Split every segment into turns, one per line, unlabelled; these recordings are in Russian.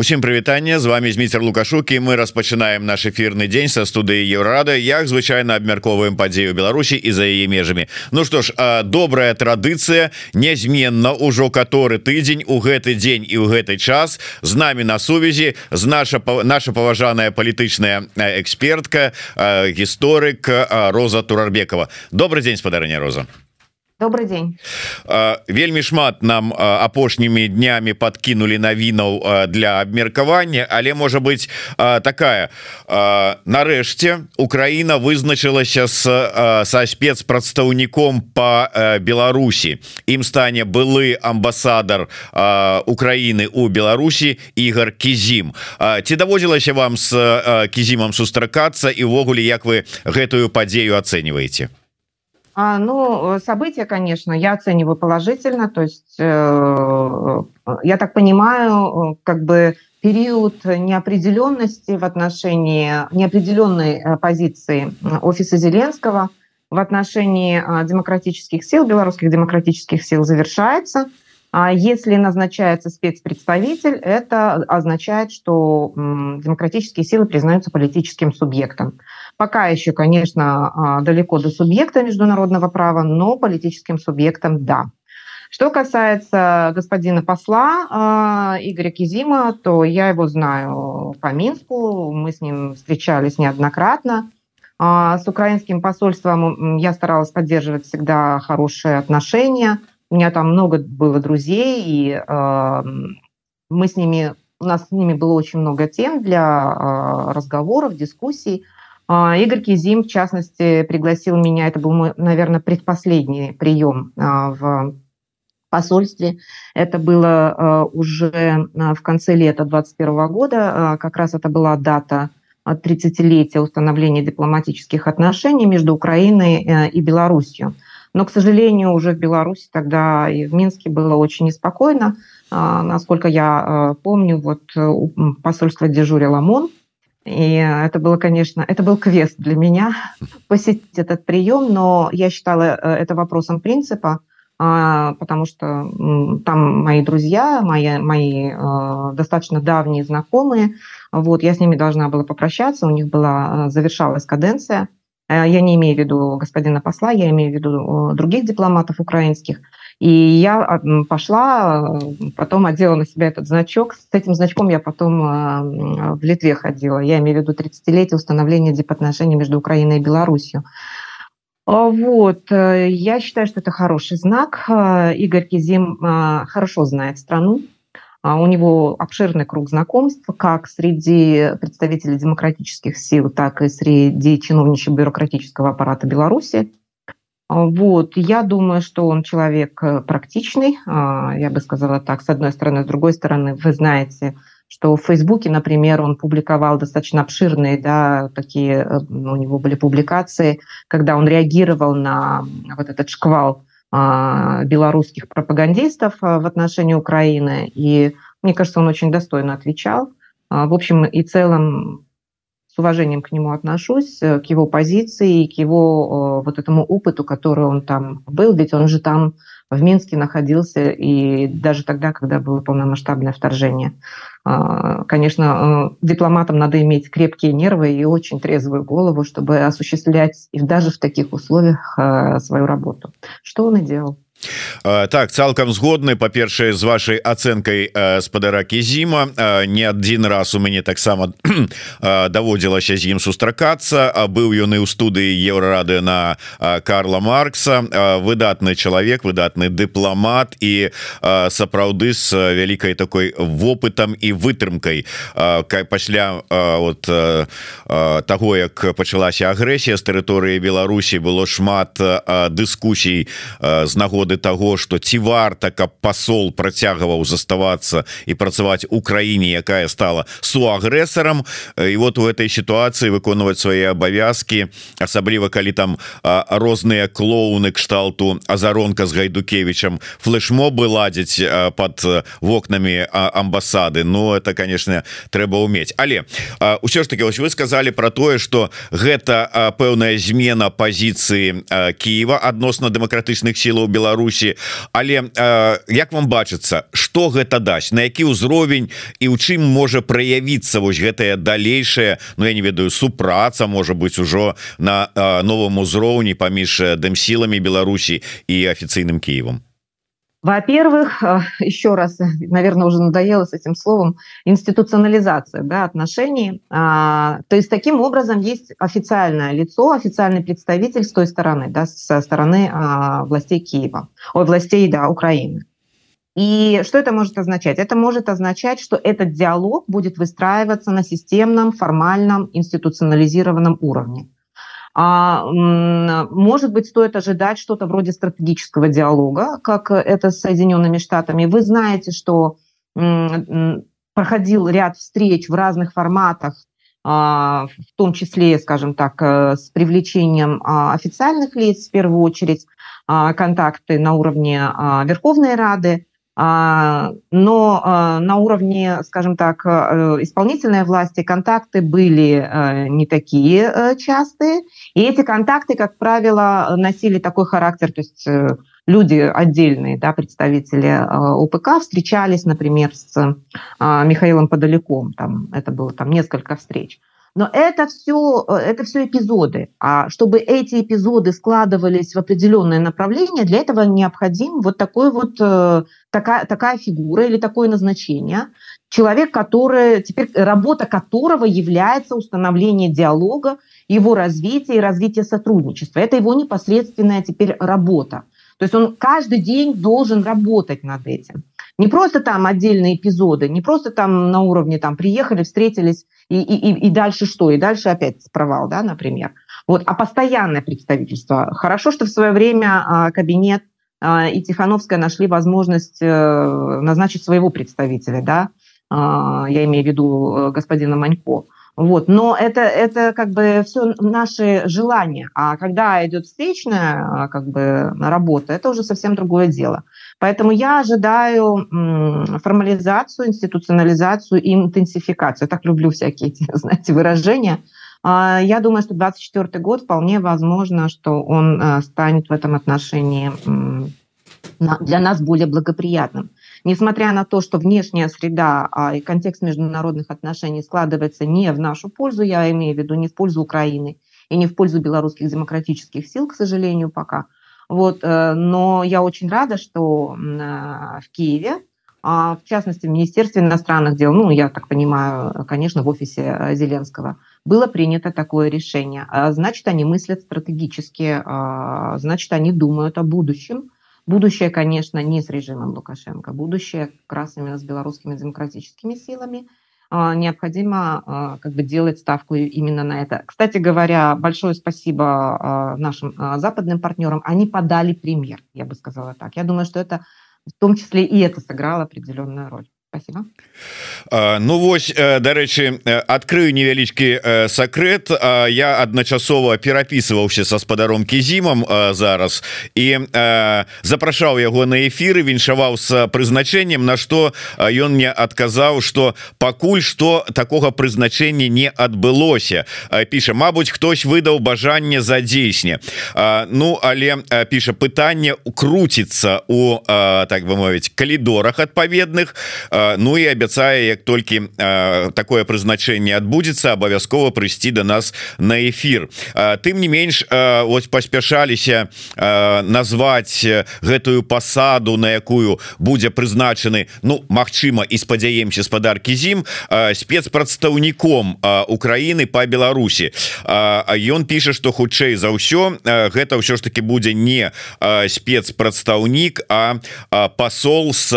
Усім прывітанне з вами Зміцер лукашукі мы распачынаем наш эфирны дзень са студыі еўрада як звычайна абмярковаем падзею Беларусі і за яе межамі Ну што ж добрая традыцыя нязменна ўжо каторы тыдзень у гэты дзень і ў гэты час. З намі на сувязі з наша наша паважаная палітычная экспертка гісторык Роза турарбекова. Добрый дзень спадарня Роза
добрый день.
Вельмі шмат нам апошнімі днямі подкинули навінаў для абмеркавання але можа быть такая. Нарэшце Украина вызначылася с со спецпрадстаўніком по Беларусі. Ім стане былы амбасадар Украины у Беларусі Ігор кізім. Ці даводзілася вам с кізімам сустракацца? І увогуле як вы гэтую падзею оцениваете
А, ну, события, конечно, я оцениваю положительно. То есть, э, я так понимаю, как бы период неопределенности в отношении неопределенной э, позиции офиса Зеленского в отношении э, демократических сил, белорусских демократических сил завершается. А если назначается спецпредставитель, это означает, что демократические силы признаются политическим субъектом. Пока еще, конечно, а, далеко до субъекта международного права, но политическим субъектом – да. Что касается господина посла э, Игоря Кизима, то я его знаю по Минску, мы с ним встречались неоднократно. Э, с украинским посольством я старалась поддерживать всегда хорошие отношения – у меня там много было друзей, и мы с ними, у нас с ними было очень много тем для разговоров, дискуссий. Э, Игорь Кизим, в частности, пригласил меня, это был мой, наверное, предпоследний прием э, в посольстве. Это было э, уже в конце лета 2021 года, как раз это была дата 30-летия установления дипломатических отношений между Украиной э, и Беларусью. Но, к сожалению, уже в Беларуси тогда и в Минске было очень неспокойно. А, насколько я а, помню, вот посольство дежурил ОМОН, и это было, конечно, это был квест для меня посетить этот прием, но я считала э, это вопросом принципа, а, потому что там мои друзья, мои, мои достаточно давние знакомые, вот, я с ними должна была попрощаться, у них была, завершалась каденция – Э, я не имею в виду господина посла, я имею в виду других дипломатов украинских. И я пошла, э, потом одела на себя этот значок. С этим значком я потом э, в Литве ходила. Я имею в виду 30-летие установления дипотношений между Украиной и Беларусью. Вот. Я считаю, что это хороший знак. Игорь Кизим хорошо знает страну, а у него обширный круг знакомств как среди представителей демократических сил, так и среди чиновничьего бюрократического аппарата Беларуси. А, вот. Я думаю, что он человек э, практичный, а, я бы сказала так, с одной стороны. С другой стороны, вы знаете, что в Фейсбуке, например, он публиковал достаточно обширные, да, такие, э, у него были публикации, когда он реагировал на вот этот шквал а, белорусских пропагандистов в отношении Украины. И мне кажется, он очень достойно отвечал. В общем и целом с уважением к нему отношусь, э, к его позиции, к его вот этому опыту, который он там был, ведь он же там в Минске находился и даже тогда, когда было полномасштабное вторжение. А, конечно, э, дипломатам надо иметь крепкие нервы и очень трезвую голову, чтобы осуществлять и даже в таких условиях э, свою работу. Что он и делал.
Так цалкам згодны па-першае з вашай ацэнкай спадаракі зіма не адзін раз у мяне таксама даводзілася з ім сустракацца. А быў ён і ў студыі еўрарады на Карла Маркса. Выдатны чалавек выдатны дыпламат і сапраўды з вялікай такой вопытам і вытрымкай. Пасля вот таго як пачалася агрэсія з тэрыторыі Беларусі было шмат дыскусій з нагоды нагоды того что ці варта каб посол працягваў заставацца і працаваць Украіне якая стала суагрэсарам. І вот у этой сітуацыі выконваць свае абавязки асабліва калі там розныя клоуны кшталту азаронка з гайдукевичам флешмобы ладзіць под вокнамі амбасады. Ну это конечно трэба уметь але ўсё ж таки вось вы сказали про тое что гэта пэўная змена позиции Киева адносна дэмакратычных сілаў Беларусь Беларусі. Але як вам бачыцца что гэта дасць? На які ўзровень і у чым можа праявіцца вось гэтая далейшая Ну я не ведаю супраца можа быть ужо на новым узроўні паміж дэмсіламі Беларусі і афіцыйным Киевом
Во-первых, э, еще раз, наверное, уже надоело с этим словом, институционализация да, отношений. А, то есть таким образом есть официальное лицо, официальный представитель с той стороны, да, со стороны а, властей Киева, ой, властей да, Украины. И что это может означать? Это может означать, что этот диалог будет выстраиваться на системном, формальном, институционализированном уровне. А, может быть, стоит ожидать что-то вроде стратегического диалога, как это с Соединенными Штатами. Вы знаете, что проходил ряд встреч в разных форматах, а, в том числе, скажем так, э, с привлечением а, официальных лиц, в первую очередь, контакты на уровне Верховной Рады, а, но а, на уровне, скажем так, э, исполнительной власти контакты были э, не такие э, частые, и эти контакты, как правило, носили такой характер, то есть люди отдельные, да, представители ОПК встречались, например, с Михаилом Подаляком, там это было там несколько встреч. Но это все, э, это все эпизоды. А чтобы эти эпизоды складывались в определенное направление, для этого необходим вот такой вот э, такая, такая фигура или такое назначение. Человек, который теперь работа которого является установление диалога, его развитие и развитие сотрудничества. Это его непосредственная теперь работа. То есть он каждый день должен работать над этим. Не просто там отдельные эпизоды, не просто там на уровне там приехали, встретились и, и, и дальше что? И дальше опять провал, да, например. Вот, а постоянное представительство. Хорошо, что в свое время а, кабинет а, и Тихановская нашли возможность а, назначить своего представителя, да, а, я имею в виду э, господина Манько. Вот. Но это, это как бы все наши желания. А когда идет встречная как бы, работа, это уже совсем другое дело. Поэтому я ожидаю формализацию, институционализацию и интенсификацию. Я так люблю всякие эти, знаете, выражения. А, я думаю, что 2024 год вполне возможно, что он э, станет в этом отношении для нас более благоприятным. Несмотря на то, что внешняя среда а, и контекст международных отношений складывается не в нашу пользу, я имею в виду не в пользу Украины и не в пользу белорусских демократических сил, к сожалению, пока. Вот, э, но я очень рада, что э, в Киеве, а, в частности, в Министерстве иностранных дел, ну, я так понимаю, конечно, в офисе э, Зеленского, было принято такое решение. Значит, они мыслят стратегически, а, значит, они думают о будущем, Будущее, конечно, не с режимом Лукашенко, будущее как раз именно с белорусскими демократическими силами. А, необходимо а, как бы делать ставку именно на это. Кстати говоря, большое спасибо а, нашим западным партнерам. Они подали пример, я бы сказала так. Я думаю, что это в том числе и это сыграло определенную роль. Спасибо.
Ну вось дарэчы адкрыю невялічкі сакрэт. Я адначасова перапісываўся са спадаром кізімам зараз. І запрашаў яго на эфіры віншаваў з прызначэннем на што ён мне адказаў что пакуль что такога прызначэння не адбылося. Піша Мабыць хтось выдаў бажанне за дзейсне Ну але піша пытанне укруціцца у так бы мовіць калідорах адпаведных а Ну і абяцае як толькі такое прызначэнне адбудзецца абавязкова прыйсці до нас на эфир тым не менш ось паспяшаліся назваць гэтую пасаду на якую будзе прызначаны Ну Мачыма і спадзяемся спадаркі зім спецпрадстаўніком Украины по Беларусі. Ён піша что хутчэй за ўсё гэта ўсё ж таки будзе не спецпрадстаўнік а посол с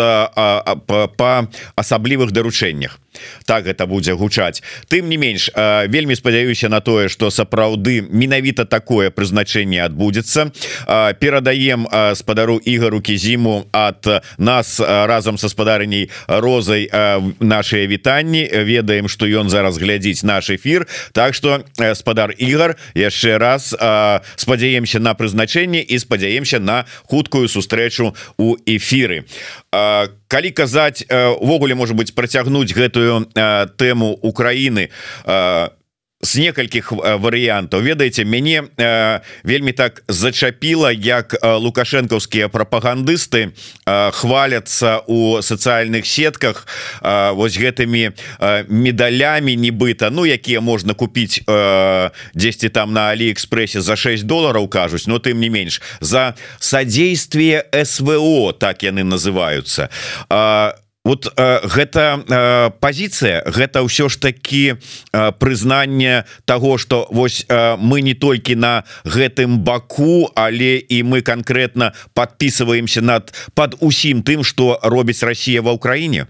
по асаблівых даручэннях так это будзе гучаць. Тым не менш вельмі спадзяюся на тое что сапраўды менавіта такое прызначэнне адбудзецца. Перадаем спадару ігару кізіму от нас разам са спадарняй розай наши вітанні. Ведаем что ён зараз глядзіць наш эфир так что спадар Ігар яшчэ раз спадзяемся на прызначэнне і спадзяемся на хуткую сустрэчу у эфиры калі казаць увогуле может быть працягнуць гэтую тэму Украины з некалькіх варыянтаў ведаеце мяне э, вельмі так зачапіла як лукашэнкаўскія прапагандысты э, хваляцца у сацыяльных сетках э, вось гэтымі э, медалямі нібыта Ну якія можна купіць э, 10 там на алиэкспрессе за 6 долларов кажуць но тым не менш за содействие СВО так яны называются а вот э, гэта э, позиция гэта ўсё ж таки э, прызнанне того что вось э, мы не толькі на гэтым баку але і мы конкретно подписываемся над под усім тым что робіць Россия в Украине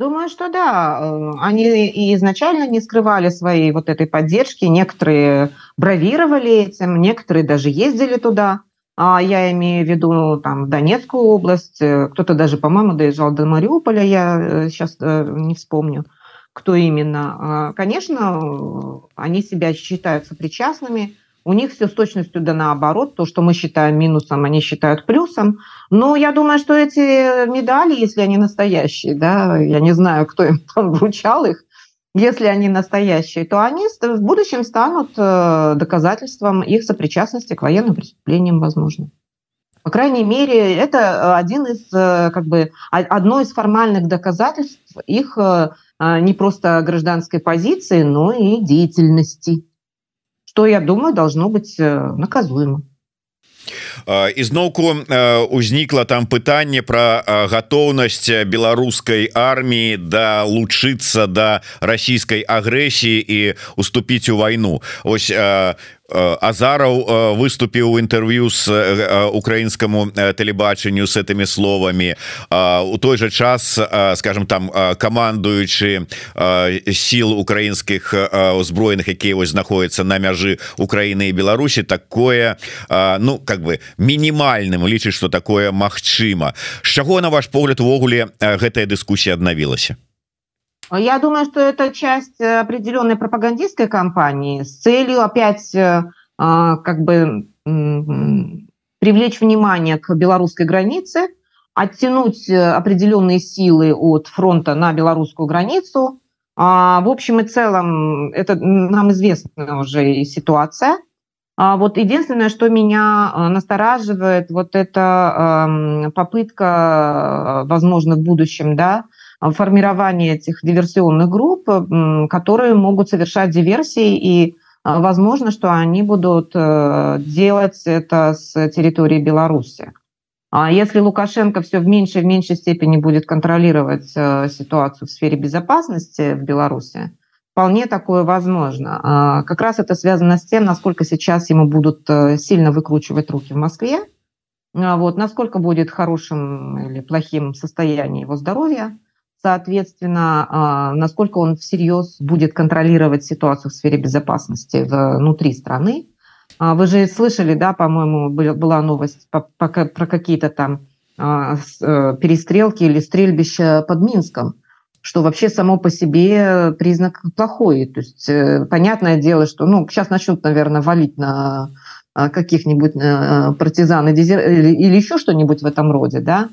Думаю, что да, э, они изначально не скрывали своей вот этой поддержки, некоторые бравировали этим, некоторые даже ездили туда. А я имею в виду там Донецкую область, кто-то даже, по-моему, доезжал до Мариуполя, я сейчас э, э, не вспомню, кто именно. А, конечно, они себя считают сопричастными, у них все с точностью да наоборот, то, что мы считаем минусом, они считают плюсом. Но я думаю, что эти медали, если они настоящие, да, я не знаю, кто им там вручал их, если они настоящие, то они в будущем станут э, доказательством их сопричастности к военным преступлениям, возможно. По крайней мере, это э, один из, э, как бы, одно из формальных доказательств их не просто гражданской позиции, но и деятельности, что, я думаю, должно быть наказуемо.
Ізноўку узнікла там пытанне про гатоўнасць беларускай арміі далучыцца да расійскай агрэсіі і уступіць у вайну. Ось Э, азараў э, выступіў у інтэрв'ю э, украінскаму тэлебачанню с этими словамі у той же час скажем там камандуючы сіл украінскіх узброеных якія вось знаходяцца на мяжы Украіны і Беларусі такое ну как бы мінімальным лічыць что такое магчыма з чаго на ваш погляд увогуле гэтая дыскусія аднавілася
Я думаю, что это часть э, определенной пропагандистской кампании с целью опять э, а, как бы привлечь внимание к белорусской границе, оттянуть э, определенные силы от фронта на белорусскую границу. А, в общем и целом, это нам известна уже ситуация. А вот единственное, что меня настораживает, вот эта попытка, возможно, в будущем, да, формирование этих диверсионных групп, которые могут совершать диверсии, и а, возможно, что они будут э, делать это с территории Беларуси. А если Лукашенко все в меньшей и меньшей степени будет контролировать э, ситуацию в сфере безопасности в Беларуси, вполне такое возможно. А, как раз это связано с тем, насколько сейчас ему будут э, сильно выкручивать руки в Москве, вот, насколько будет хорошим или плохим состояние его здоровья – соответственно, а, насколько он всерьез будет контролировать ситуацию в сфере безопасности внутри страны. А, вы же слышали, да, по-моему, была новость про какие-то там а, э, перестрелки или стрельбища под Минском, что вообще само по себе признак плохой. То есть э, понятное дело, что ну, сейчас начнут, наверное, валить на каких-нибудь э, партизан или еще что-нибудь в этом роде, да,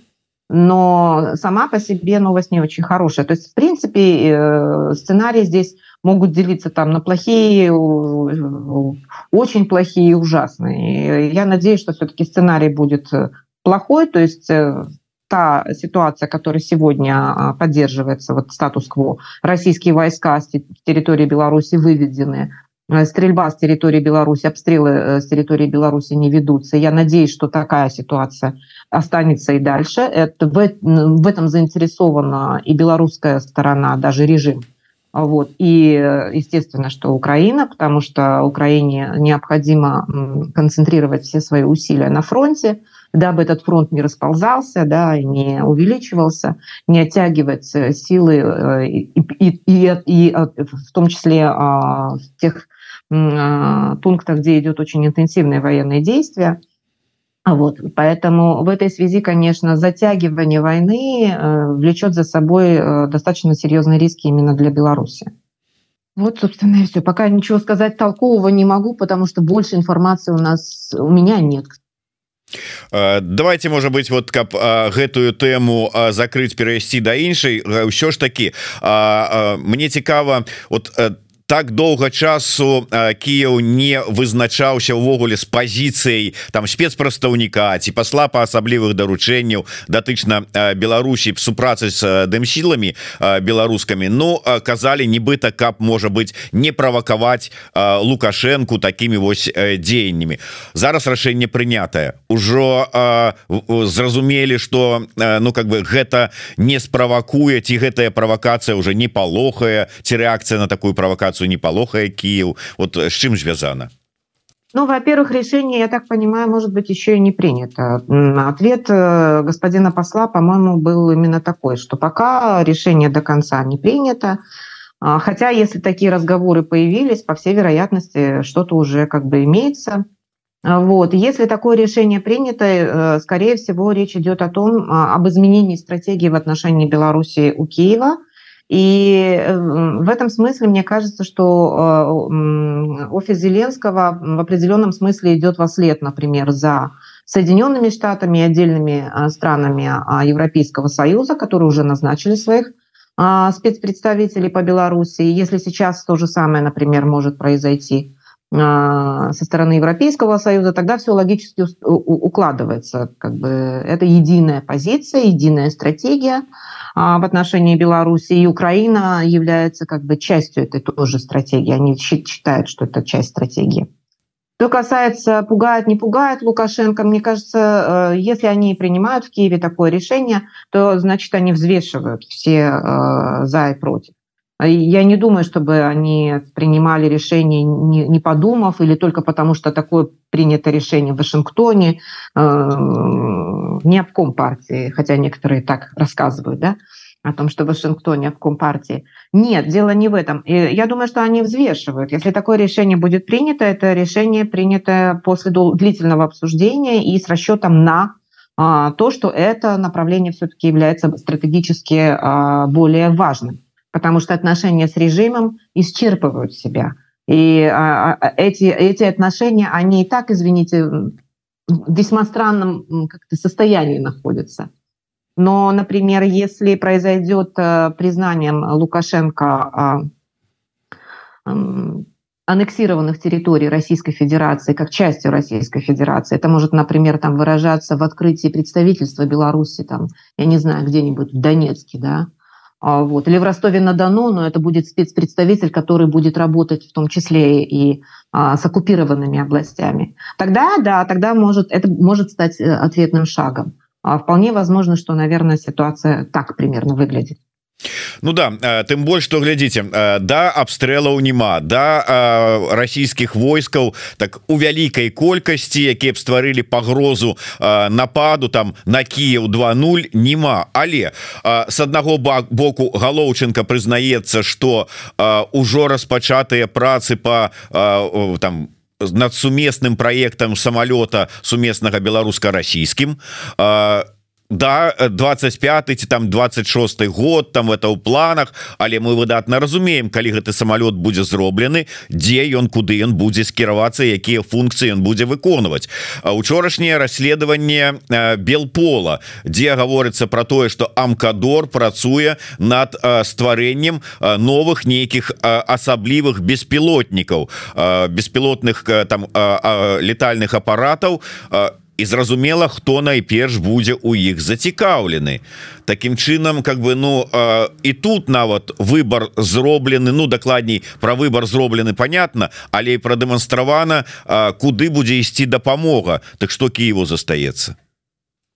но сама по себе новость не очень хорошая. То есть, в принципе, э, сценарии здесь могут делиться там на плохие, очень плохие и ужасные. Я надеюсь, что все-таки сценарий будет э, плохой, то есть э, та ситуация, которая сегодня а, поддерживается, вот статус-кво, российские войска с территории Беларуси выведены, стрельба с территории Беларуси, обстрелы с территории Беларуси не ведутся. Я надеюсь, что такая ситуация останется и дальше. Это, в, в этом заинтересована и белорусская сторона, даже режим. Вот. И естественно, что Украина, потому что Украине необходимо концентрировать все свои усилия на фронте, дабы этот фронт не расползался, да, и не увеличивался, не оттягивать силы, э, и, и, и, и в том числе в тех пунктах, где идет очень интенсивные военные действия, а вот, поэтому в этой связи, конечно, затягивание войны э, влечет за собой э, достаточно серьезные риски именно для Беларуси. Вот, собственно, и все. Пока ничего сказать толкового не могу, потому что больше информации у нас у меня нет.
Э, давайте можа быть вот каб гэтую тэму закрыць перайсці да іншай ўсё ж таки мне цікава вот так доўга часу Кіяў не вызначаўся ўвогуле з пазіцыяй там спецпрадстаўніка ці пасла па асаблівых даручэнняў датычна Беларусі супрацы з дэмсіламі беларускамі. Ну казалі нібыта каб можа быть не правакаваць лукашэнку такими вось дзеяннямі. Зараз рашэнне прынятае. Ужо зразумелі что ну как бы гэта не справакуе ці гэтая правакацыя уже не палохае ці рэакцыя на такую правакацыю не палохае Киев вот с чым звязана
Ну, во-первых, решение, я так понимаю, может быть еще и не принято. Ответ э, господина посла, по-моему, был именно такой, что пока решение до конца не принято, а, хотя если такие разговоры появились, по всей вероятности, что-то уже как бы имеется. А, вот. Если такое решение принято, э, скорее всего, речь идет о том, а, об изменении стратегии в отношении Беларуси у Киева. И э, в этом смысле мне кажется, что э, офис Зеленского в определенном смысле идет во след, например, за Соединенными Штатами и отдельными странами Европейского Союза, которые уже назначили своих спецпредставителей по Беларуси. Если сейчас то же самое, например, может произойти со стороны Европейского Союза, тогда все логически укладывается. Как бы это единая позиция, единая стратегия в отношении Беларуси, и Украина является как бы частью этой тоже стратегии. Они считают, что это часть стратегии. Что касается пугает, не пугает Лукашенко, мне кажется, э, если они принимают в Киеве такое решение, то значит они взвешивают все э, за и против. Я не думаю, чтобы они принимали решение, не, не подумав, или только потому, что такое принято решение в Вашингтоне, э, не обком партии, хотя некоторые так рассказывают, да, о том, что в Вашингтоне обком партии. Нет, дело не в этом. И я думаю, что они взвешивают. Если такое решение будет принято, это решение принято после длительного обсуждения и с расчетом на а, то, что это направление все-таки является стратегически а, более важным потому что отношения с режимом исчерпывают себя. И а, а, эти, эти отношения, они и так, извините, в весьма странном как-то состоянии находятся. Но, например, если произойдет э, признанием Лукашенко аннексированных территорий Российской Федерации как частью Российской Федерации. Это может, например, там выражаться в открытии представительства Беларуси, там, я не знаю, где-нибудь в Донецке, да, а, вот. Или в Ростове-на-Дону, но это будет спецпредставитель, который будет работать в том числе и а, с оккупированными областями. Тогда, да, тогда может, это может стать э, ответным шагом. А вполне возможно, что, наверное, ситуация так примерно выглядит.
Ну да тым больш что глядзіце да абстрэлаў няма да расійскіх войскаў так у вялікай колькасці якія б стварылі пагрозу нападу там на Кіев 20 нема. Але с аднаго боку галоўчынка прызнаецца что ўжо распачатыя працы по там над сумесным проектам самолета сумеснага беларуска-расійскім да 25 ці там 26 год там это ў планах але мы выдатна разумеем калі гэты самолет будзе зроблены дзе ён куды ён будзе скіравацца якія функцыі ён будзе выконваць. Учорашняе расследаванне белпола дзе гаворыцца про тое что амкадор працуе над стварэннем новых нейкіх асаблівых беспілотнікаў беспілотных там летальных апаратаў и і зразумела хто найперш будзе у іх зацікаўлены. Такім чынам как бы ну э, і тут нават выбор зроблены ну дакладней про выбор зроблены понятно але прадэманстравана э, куды будзе ісці дапамога. Так что Киеву застаецца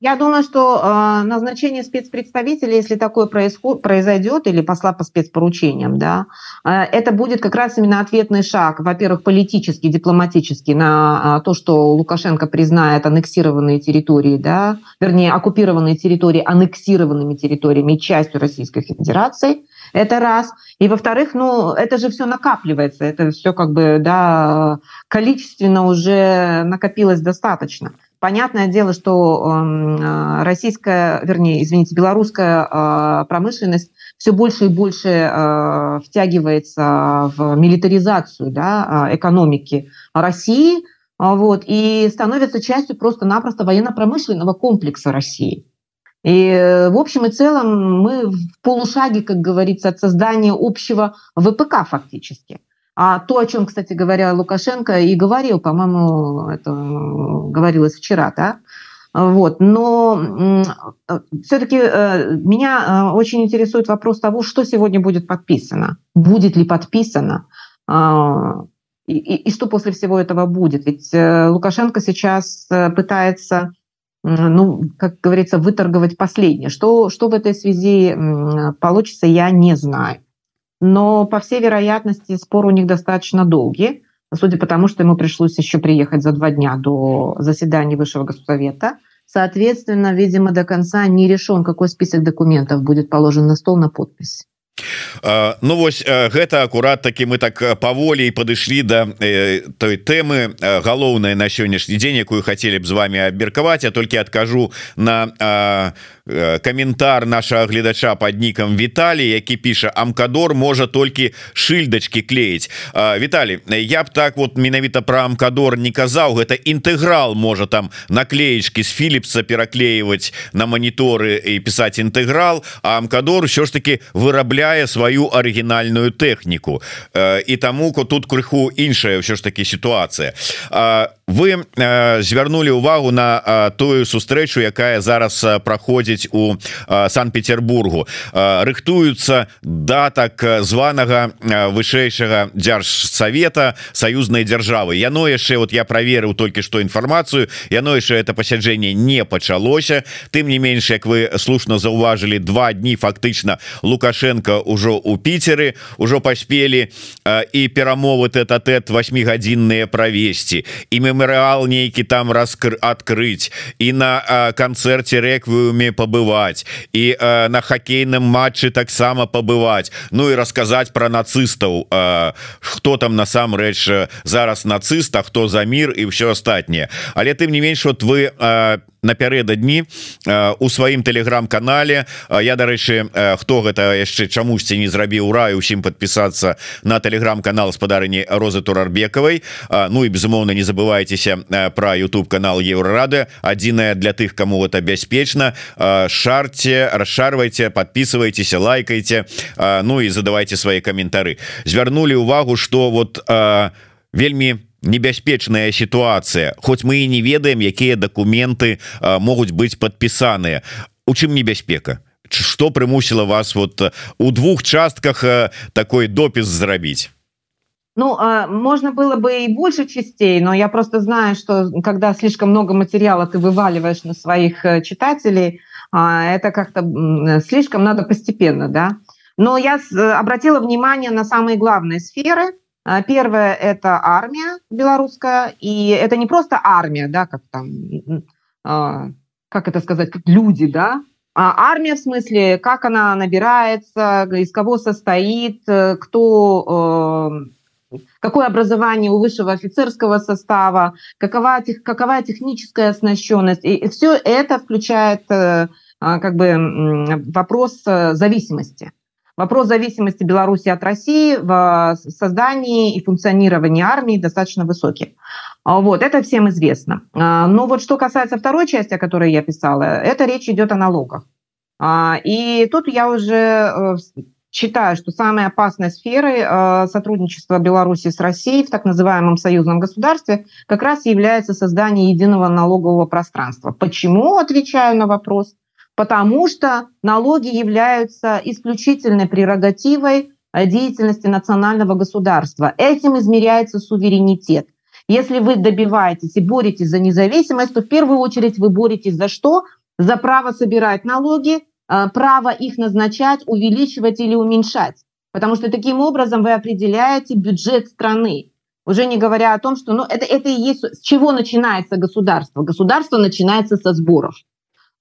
Я думаю, что э, назначение спецпредставителя, если такое происход, произойдет, или посла по спецпоручениям, да, э, это будет как раз именно ответный шаг, во-первых, политический, дипломатический, на э, то, что Лукашенко признает аннексированные территории, да, вернее, оккупированные территории аннексированными территориями частью Российской Федерации. Это раз. И во-вторых, ну, это же все накапливается, это все как бы, да, количественно уже накопилось достаточно. Понятное дело, что эм, э, российская, вернее, извините, белорусская э, промышленность все больше и больше э, втягивается в милитаризацию да, экономики России вот, и становится частью просто-напросто военно-промышленного комплекса России. И в общем и целом мы в полушаге, как говорится, от создания общего ВПК фактически – А то, о чем, кстати говоря, Лукашенко и говорил, по-моему, это говорилось вчера, да, вот. Но все-таки э, меня э, очень интересует вопрос того, что сегодня будет подписано. Будет ли подписано? А, и, и, и что после всего этого будет? Ведь э, Лукашенко сейчас пытается, ну, как говорится, выторговать последнее. Что, что в этой связи получится, я не знаю. Но, по всей вероятности, спор у них достаточно долгий судя по тому, что ему пришлось еще приехать за два дня до заседания Высшего Госсовета. Соответственно, видимо, до конца не решен, какой список документов будет положен на стол на подпись.
Ну вось гэта акурат такі мы так паволей падышлі да той тэмы галоўнай на сённяшні дзень якую хацелі б з вами абмеркаваць я толькі адкажу на каментар нашага гледача под нікам Віталі які піша амкадор можа толькі шыльдачки клеіць Віталі я б так вот менавіта про амкадор не казаў гэта інтэграл можа там наклеечки з Філіпса пераклеивать на моніторы і пісаць інтэграл а амкадор все ж таки вырабляе сваю арыгінальную тэхніку і таму тут крыху іншая ўсё ж таки сітуацыя вы звярнули увагу на тую сустрэчу якая зараз праходзіць у санкт-петербургу. Рыхтуются да так званага вышэйшага дзяржсавета саюзнай дзяржавы. Яно яшчэ вот я проверыў толькі что інфармацыю яно яшчэ это пасяджэнне не пачалося. Тым не менш як вы слушно заўважылі два дні фактычна лукашенко ўжо у піцеры ўжо паспелі і перамовы тэт-тэт восьмигадзінныя правесці. І мы мемарыал нейкі там раскры адкрыць і на канцэрце рэквіуме пабываць і на хакейным матчы таксама пабываць Ну і расказаць про нацыстаў хто там насамрэч зараз нацыста хто за мір і все астатняе але тым не менш вот вы напярэдадні у сваім телеграм-канале я дарэчы хто гэта яшчэ чамусьці не зрабіў раю усім подпісацца на телеграм-канал спадарыні розы турарбекавай Ну і безумоўна не забывайтеся про YouTube канал еврорады адзіная для тых кому это бяспечна. Шарце расшарвайте подписывайтеся лайкайте Ну і задавайте свои каментары. Звярнули увагу что вот вельмі по небяспечная ситуация хоть мы и не ведаем якія документы могуць быть подпісаныя у чым небяспека что прымусіла вас вот у двух частках такой допіс зрабіць
Ну, можно было бы и больше частей, но я просто знаю, что когда слишком много материала ты вываливаешь на своих э, читателей, это как-то слишком надо постепенно, да. Но я э, обратила внимание на самые главные сферы, а, первое – это армия белорусская, и это не просто армия, да, как там, а, как это сказать, как люди, да, а армия в смысле, как она набирается, из кого состоит, э, кто, э, какое образование у высшего офицерского состава, какова, какова техническая оснащенность. И все это включает э, как бы вопрос зависимости. Вопрос зависимости Беларуси от России в создании и функционировании армии достаточно высокий. А, вот, это всем известно. А, но вот что касается второй части, о которой я писала, это речь идет о налогах. А, и тут я уже э, считаю, что самой опасной сферой э, сотрудничества Беларуси с Россией в так называемом союзном государстве как раз является создание единого налогового пространства. Почему, отвечаю на вопрос, потому что налоги являются исключительной прерогативой э, деятельности национального государства. Этим измеряется суверенитет. Если вы добиваетесь и боретесь за независимость, то в первую очередь вы боретесь за что? За право собирать налоги, э, право их назначать, увеличивать или уменьшать. Потому что таким образом вы определяете бюджет страны. Уже не говоря о том, что ну, это, это и есть с чего начинается государство. Государство начинается со сборов.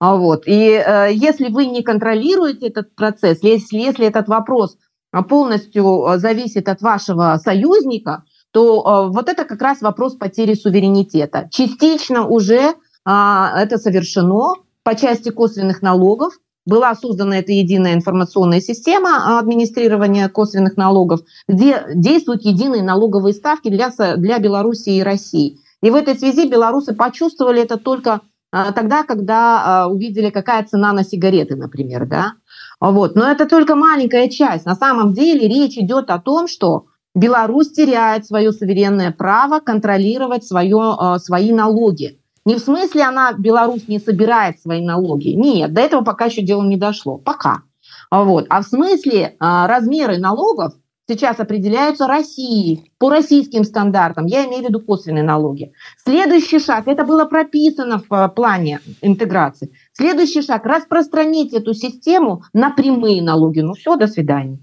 А вот. И э, если вы не контролируете этот процесс, если, если этот вопрос а, полностью э, зависит от вашего союзника, то э, вот это как раз вопрос потери суверенитета. Частично уже э, это совершено по части косвенных налогов. Была создана эта единая информационная система администрирования косвенных налогов, где действуют единые налоговые ставки для, для Беларуси и России. И в этой связи белорусы почувствовали это только тогда, когда а, увидели, какая цена на сигареты, например, да. Вот. Но это только маленькая часть. На самом деле речь идет о том, что Беларусь теряет свое суверенное право контролировать свое, свои налоги. Не в смысле она, Беларусь, не собирает свои налоги. Нет, до этого пока еще дело не дошло. Пока. Вот. А в смысле а, размеры налогов сейчас определяются Россией, по российским стандартам, я имею в виду косвенные налоги. Следующий шаг, это было прописано в плане интеграции, следующий шаг, распространить эту систему на прямые налоги. Ну все, до свидания.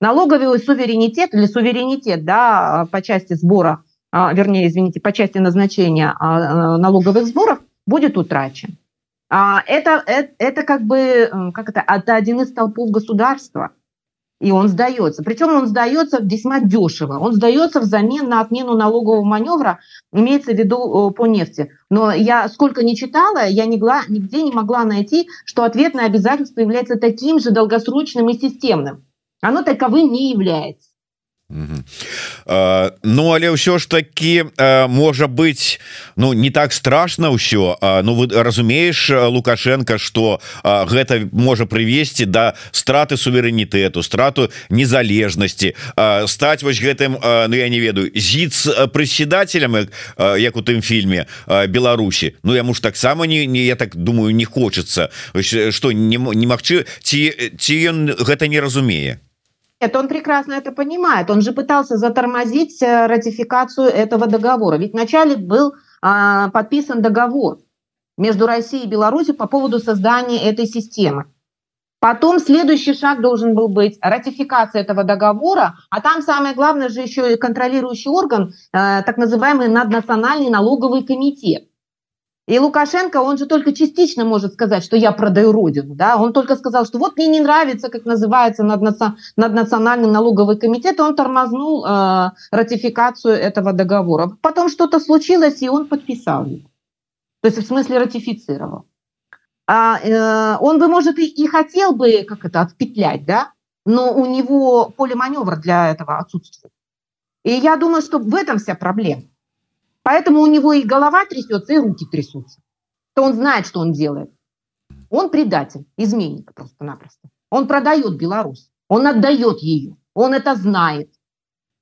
Налоговый суверенитет или суверенитет да, по части сбора, а, вернее, извините, по части назначения а, налоговых сборов будет утрачен. Это, это, это как бы, как это, это один из столпов государства – и он сдается. Причем он сдается весьма дешево. Он сдается взамен на отмену налогового маневра, имеется в виду по нефти. Но я сколько не читала, я нигде не могла найти, что ответное обязательство является таким же долгосрочным и системным. Оно таковым не является.
Ну але ўсё ж таки можа быть Ну не так страшно ўсё. Ну вы разумееш лукашенко что гэта можа привесці до да страты суверэнітэту страту незалежнасці. Стать вось гэтым Ну я не ведаю зіц прыседателем як у тым фільме Беларусі Ну яму ж таксама не не я так думаю не хочется что не не магчы ці ці ён гэта не разумее
это он прекрасно это понимает. Он же пытался затормозить э, ратификацию этого договора. Ведь вначале был а, подписан договор между Россией и Беларусью по поводу создания этой системы. Потом следующий шаг должен был быть ратификация этого договора, а там самое главное же еще и контролирующий орган, э, так называемый наднациональный налоговый комитет. И Лукашенко, он же только частично может сказать, что я продаю родину. Да? Он только сказал, что вот мне не нравится, как называется наднациональный налоговый комитет, и он тормознул э, ратификацию этого договора. Потом что-то случилось, и он подписал его. То есть в смысле ратифицировал. А, э, он бы, может, и, и хотел бы как это отпетлять, да? но у него поле маневра для этого отсутствует. И я думаю, что в этом вся проблема. Поэтому у него и голова трясется, и руки трясутся. То он знает, что он делает. Он предатель, изменник просто-напросто. Он продает Беларусь, он отдает ее, он это знает.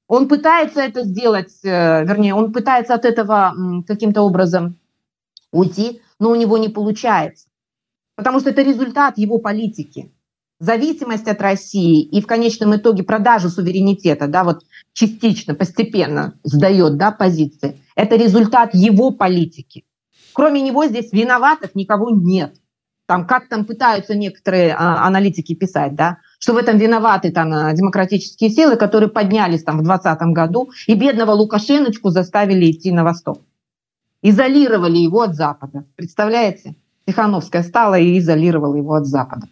Он пытается это сделать, э, вернее, он пытается от этого каким-то образом уйти, но у него не получается. Потому что это результат его политики зависимость от России и в конечном итоге продажу суверенитета, да, вот частично, постепенно сдает, да, позиции, это результат его политики. Кроме него здесь виноватых никого нет. Там, как там пытаются некоторые а, аналитики писать, да, что в этом виноваты там а, демократические силы, которые поднялись там в 2020 году и бедного Лукашеночку заставили идти на восток. Изолировали его от Запада. Представляете? Тихановская стала и изолировала его от Запада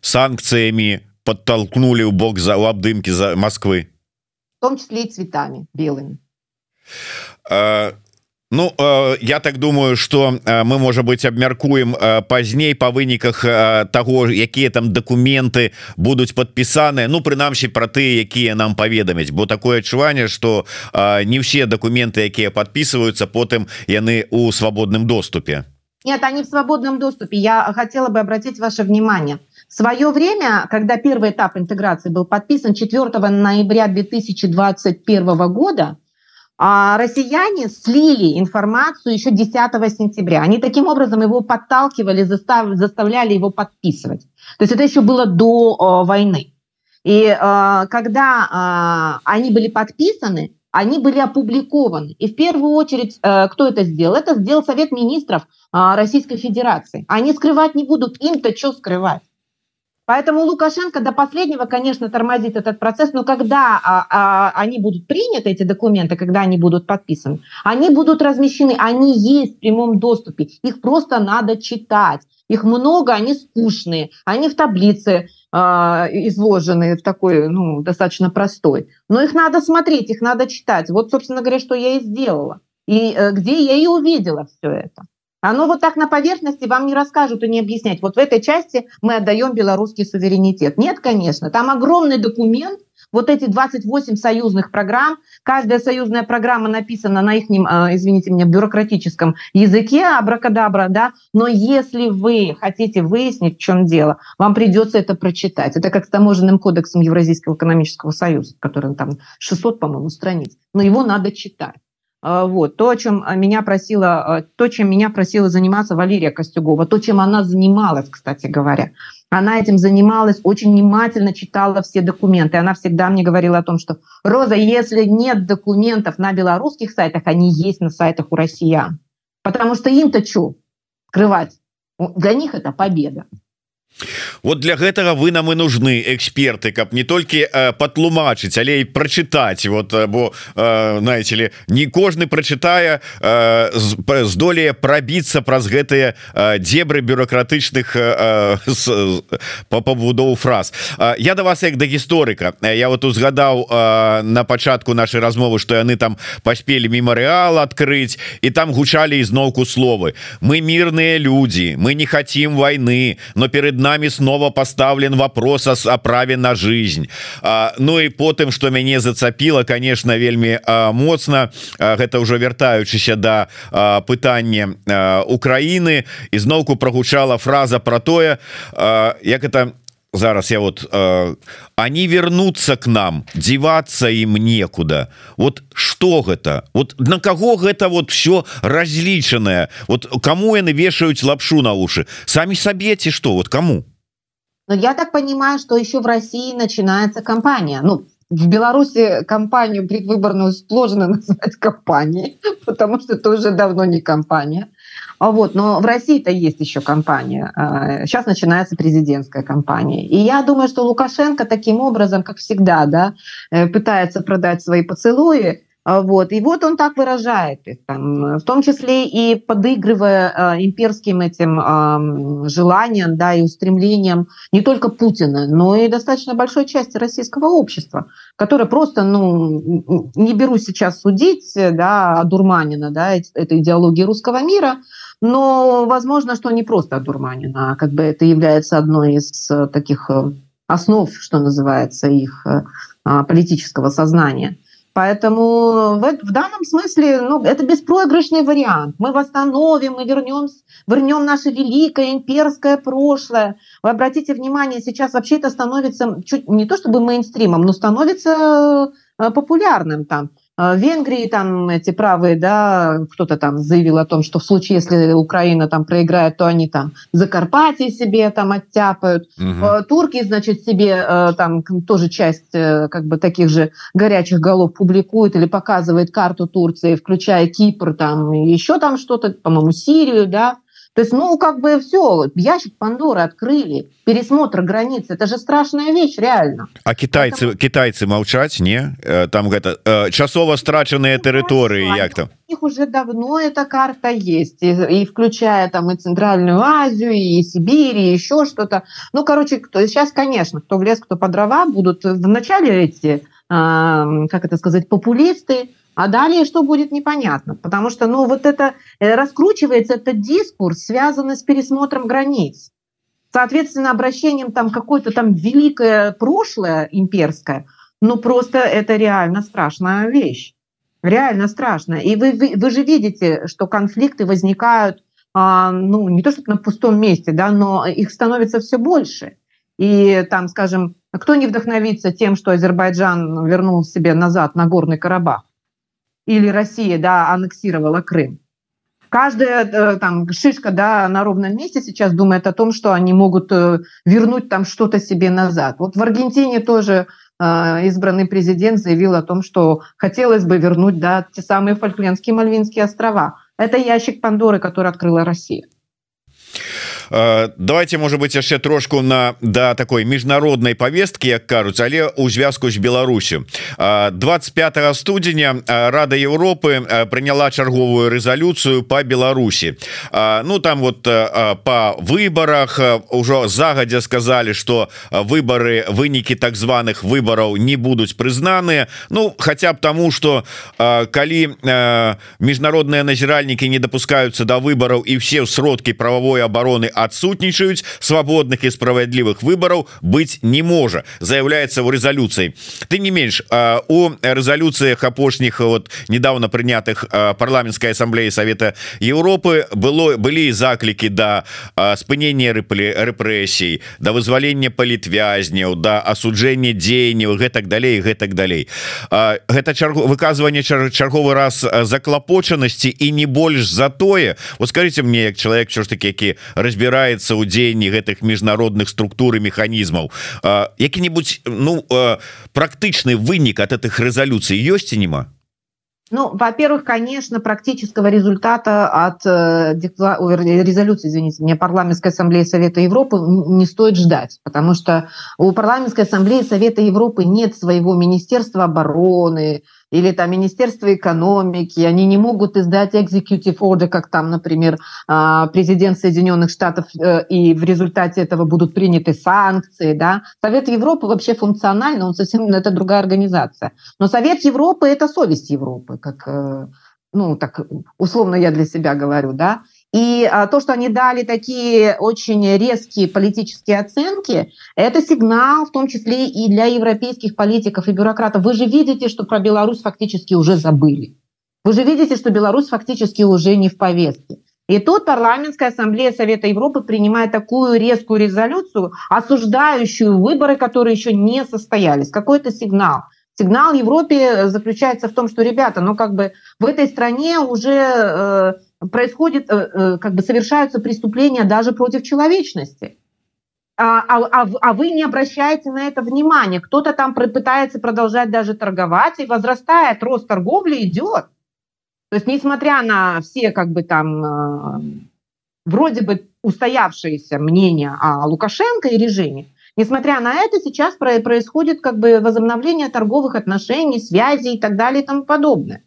санкциями подтолкнули у бок за лабдымки за Москвы?
В том числе и цветами белыми.
А, Ну я так думаю что мы может быть абмяркуем пазней по выніках того якія там документы будуць подпісаныя Ну прынамсі про ты якія нам паведаміць бо такое адчуванне что не все документы якія подписываются потым яны у свободным доступе.
Нет они в свободном доступе. Я хотела бы обратить ваше внимание В свое время, когда первый этап интеграции был подписан 4 ноября 2021 года, а, россияне слили информацию еще 10 сентября. Они таким образом его подталкивали, застав, заставляли его подписывать. То есть это еще было до о, войны. И э, когда э, они были подписаны, они были опубликованы. И в первую очередь, э, кто это сделал? Это сделал Совет министров э, Российской Федерации. Они скрывать не будут, им-то что скрывать? Поэтому Лукашенко до последнего, конечно, тормозит этот процесс, но когда а, а, они будут приняты, эти документы, когда они будут подписаны, они будут размещены, они есть в прямом доступе, их просто надо читать. Их много, они скучные, они в таблице э, изложены в такой, ну, достаточно простой. Но их надо смотреть, их надо читать. Вот, собственно говоря, что я и сделала. И э, где я и увидела все это. Оно вот так на поверхности вам не расскажут и не объяснять. Вот в этой части мы отдаем белорусский суверенитет. Нет, конечно, там огромный документ, вот эти 28 союзных программ, каждая союзная программа написана на их, а, извините меня, бюрократическом языке, абракадабра, да, но если вы хотите выяснить, в чем дело, вам придется это прочитать. Это как с таможенным кодексом Евразийского экономического союза, который там 600, по-моему, страниц, но его надо читать. А, вот. То, чем меня просила, то, чем меня просила заниматься Валерия Костюгова, то, чем она занималась, кстати говоря. Она этим занималась, очень внимательно читала все документы. Она всегда мне говорила о том, что «Роза, если нет документов на белорусских сайтах, они есть на сайтах у россиян. Потому что им-то что скрывать? Для них это победа.
Вот для гэтага вы нам и нужны эксперты каб не толькі э, патлумачыць але і прачытаць вот э, бо э, знаете ли не кожны прачытае э, здолее пробіцца праз гэтыя э, дебры бюрократычных э, э, по пабудову фраз. Э, я до вас як да гісторыка. Я вот узгадаў э, на пачатку нашай размовы что яны там паспелі мемарыал открыть і там гучалі ізноўку словы. Мы мирные люди мы не хотим войны но перед нами нами снова поставлен вопрос о праве на жизнь. А, Ну и потым что мяне зацапіла конечно вельмі моцна гэта уже вяртаючыся да, пытання Украины. Ізноўку прогучала фраза про тое як это зараз я вот э, они вернутся к нам деваться им некуда вот что гэта? Вот на кого гэта вот все разлічанное вот кому яны вешаюць лапшу на уши? Сами сабе ці что вот кому
но я так понимаю что еще в России начинается кампания ну в Беларуси компанию предвыборную сложно назвать компанией потому что это уже давно не компания а вот, но в России-то есть еще компания. Сейчас начинается президентская кампания. И я думаю, что Лукашенко таким образом, как всегда, да, э, пытается продать свои поцелуи. А вот. И вот он так выражает их, там, в том числе и подыгрывая э, имперским этим э, желаниям да, и устремлениям не только Путина, но и достаточно большой части российского общества, которое просто, ну, не беру сейчас судить, да, Дурманина, да, этой идеологии русского мира, но возможно, что не просто одурманено, а как бы это является одной из э, таких э, основ, что называется, их э, а, политического сознания. Поэтому в, в данном смысле ну, это беспроигрышный вариант. Мы восстановим, мы вернем, вернем наше великое имперское прошлое. Вы обратите внимание, сейчас вообще это становится чуть не то чтобы мейнстримом, но становится популярным там. А, в Венгрии там эти правые, да, кто-то там заявил о том, что в случае, если Украина там проиграет, то они там Закарпатье себе там оттяпают. Угу. Турки, значит, себе э, там тоже часть э, как бы таких же горячих голов публикует или показывает карту Турции, включая Кипр, там еще там что-то, по-моему, Сирию, да. То есть, ну, как бы все, ящик Пандоры открыли, пересмотр границ, это же страшная вещь, реально.
А китайцы, Поэтому... китайцы молчать, не? Э, там это э, часово страченные ну, территории, как там?
У них уже давно эта карта есть, и, и включая там и Центральную Азию, и Сибирь, и еще что-то. Ну, короче, кто, сейчас, конечно, кто в лес, кто по дрова, будут вначале эти, э, как это сказать, популисты, а далее что будет непонятно, потому что ну, вот это э, раскручивается этот дискурс, связанный с пересмотром границ. Соответственно, обращением там какое-то там великое прошлое имперское, ну просто это реально страшная вещь. Реально страшно. И вы, вы, вы же видите, что конфликты возникают а, ну, не то что на пустом месте, да, но их становится все больше. И там, скажем, кто не вдохновится тем, что Азербайджан вернул себе назад на Горный Карабах? Или Россия да, аннексировала Крым. Каждая э, там шишка да, на ровном месте сейчас думает о том, что они могут э, вернуть там что-то себе назад. Вот в Аргентине тоже э, избранный президент заявил о том, что хотелось бы вернуть да, те самые Фольклендские Мальвинские острова. Это ящик Пандоры, который открыла Россия.
Э, давайте может быть яшчэ трошку на да такой міжнароднай повестки як кажуць але у звязку з Беларусю 25 студзеня э, Рада Европы э, приняла чарговую резолюцию по Беларусі Ну там вот по выборах ужо загадзя сказали что выборы вынікі так званых выбораў не будуць прызнаныя Ну хотя б тому что калі міжнародныя назіральнікі не допускаются до выбораў і все сродки правовой обороны адсутнічаюць свабодных і справядлівых выбораў быть не можа заявляется в резолюцыі ты не менш у резолюцыях апошніх вот недавно прынятых парламенской ассамблеі Совета Европы было были заклікі да спынення рэплі рэпрэсій да вызвалення палітвязняў да асуджэння дзеянняў гэтак далей гэтак далей гэта чаргу выказыванне чарговы раз заклапочанасці і не больш за тое вот скажите мне як человек що ж таки які разбирается у дзеянні гэтых міжнародных структур і механізмаў. Які-нибудь ну практычны вынік от этих резолюций ёсць і нема
Ну, во-первых, конечно, практического результата от э, резолюции, извините меня, парламентской ассамблеи Совета Европы не стоит ждать, потому что у парламентской ассамблеи Совета Европы нет своего министерства обороны, или там Министерство экономики, они не могут издать executive order, как там, например, а, президент Соединенных Штатов, э, и в результате этого будут приняты санкции. Да? Совет Европы вообще функционально, он совсем это другая организация. Но Совет Европы – это совесть Европы, как э, ну, так условно я для себя говорю, да, и а, то, что они дали такие очень резкие политические оценки, это сигнал в том числе и для европейских политиков и бюрократов. Вы же видите, что про Беларусь фактически уже забыли. Вы же видите, что Беларусь фактически уже не в повестке. И тут парламентская ассамблея Совета Европы принимает такую резкую резолюцию, осуждающую выборы, которые еще не состоялись. Какой-то сигнал. Сигнал Европе заключается в том, что, ребята, ну как бы в этой стране уже э, происходит, э, э, как бы совершаются преступления даже против человечности. А, а, а, а вы не обращаете на это внимания. Кто-то там пытается продолжать даже торговать, и возрастает рост торговли, идет. То есть, несмотря на все как бы там э, вроде бы устоявшиеся мнения о Лукашенко и режиме, несмотря на это, сейчас происходит как бы возобновление торговых отношений, связей и так далее и тому подобное.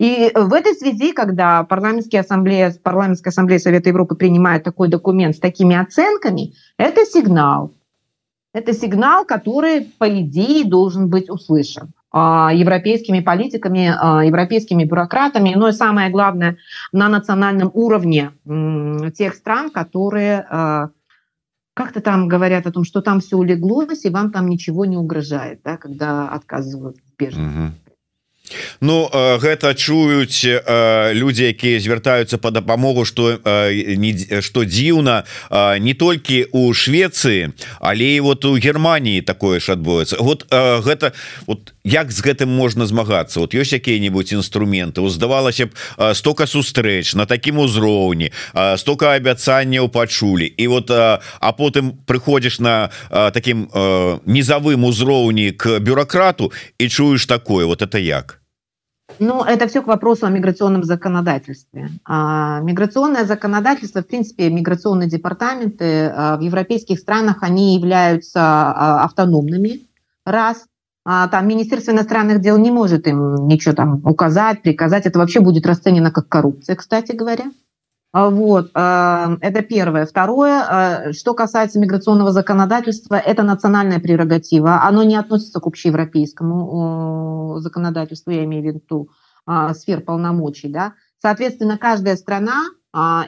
И в этой связи, когда парламентская ассамблея, парламентская ассамблея Совета Европы принимает такой документ с такими оценками, это сигнал. Это сигнал, который, по идее, должен быть услышан а, европейскими политиками, а, европейскими бюрократами, но и самое главное, на национальном уровне тех стран, которые а, как-то там говорят о том, что там все улеглось, и вам там ничего не угрожает, да, когда отказывают беженцам.
Ну гэта чуюць людзі якія звяртаюцца по дапамогу что что дзіўна не толькі у Швецыі але і вот у Германії такое ж адбоецца вот гэта вот як з гэтым можна змагацца? Вот ёсць якія-нибудь інструменты? Здавалася б стока сустрэч на такім узроўні стока абяцанняў пачулі. І вот а потым прыходзіш на таким низавым узроўні к бюрократу і чуеш такое. Вот это як
Ну, это все к вопросу о миграционном законодательстве. А, миграционное законодательство, в принципе, миграционные департаменты а, в европейских странах, они являются а, автономными, раз. А, там Министерство иностранных дел не может им ничего там указать, приказать. Это вообще будет расценено как коррупция, кстати говоря. А, вот, а, это первое. Второе, а, что касается миграционного законодательства, это национальная прерогатива. Оно не относится к общеевропейскому законодательству, я имею в виду сфер полномочий. Да? Соответственно, каждая страна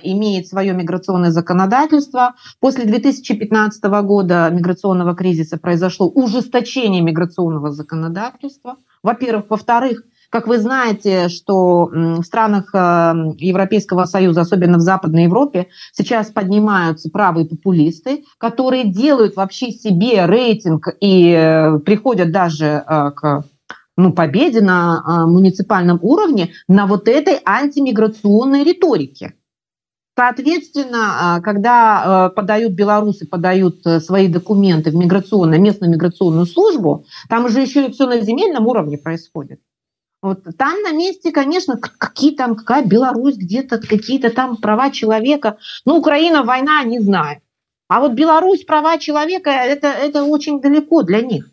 имеет свое миграционное законодательство. После 2015 года миграционного кризиса произошло ужесточение миграционного законодательства. Во-первых. Во-вторых, как вы знаете, что в странах э, Европейского Союза, особенно в Западной Европе, сейчас поднимаются правые популисты, которые делают вообще себе рейтинг и э, приходят даже э, к ну, победе на муниципальном уровне на вот этой антимиграционной риторике. Соответственно, когда подают белорусы, подают свои документы в миграционную, местную миграционную службу, там уже еще и все на земельном уровне происходит. Вот там на месте, конечно, какие там, какая Беларусь, где-то какие-то там права человека. Ну, Украина, война, не знаю. А вот Беларусь, права человека, это, это очень далеко для них.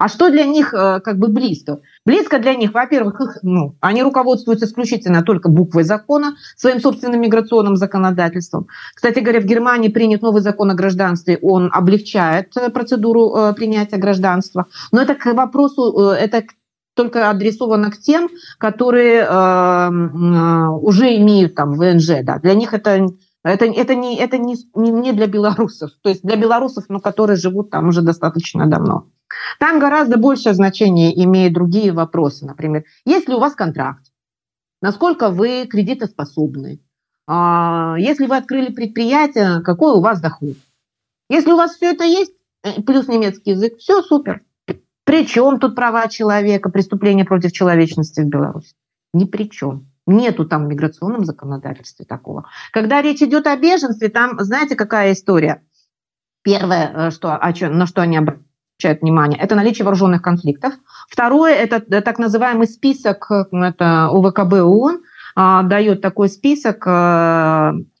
А что для них э, как бы близко? Близко для них, во-первых, их, ну, они руководствуются исключительно только буквой закона, своим собственным миграционным законодательством. Кстати говоря, в Германии принят новый закон о гражданстве, он облегчает э, процедуру э, принятия гражданства. Но это к вопросу, это только адресовано к тем, которые э, э, уже имеют там ВНЖ. Да. Для них это это это не это не не для белорусов. То есть для белорусов но которые живут там уже достаточно давно. Там гораздо большее значение имеют другие вопросы. Например если у вас контракт? Насколько вы кредитоспособны? А, если вы открыли предприятие какой у вас доход? Если у вас все это есть э, плюс немецкий язык все супер причем тут права человека преступления против человечности в беларуси ни при чем Нету там в миграционном законодательстве такого. Когда речь идет о беженстве, там, знаете, какая история? Первое, э, что, о чем, на что они обращают внимание, это наличие вооруженных конфликтов. Второе, это э, так называемый список, э, это УВКБ ООН, а, дает такой список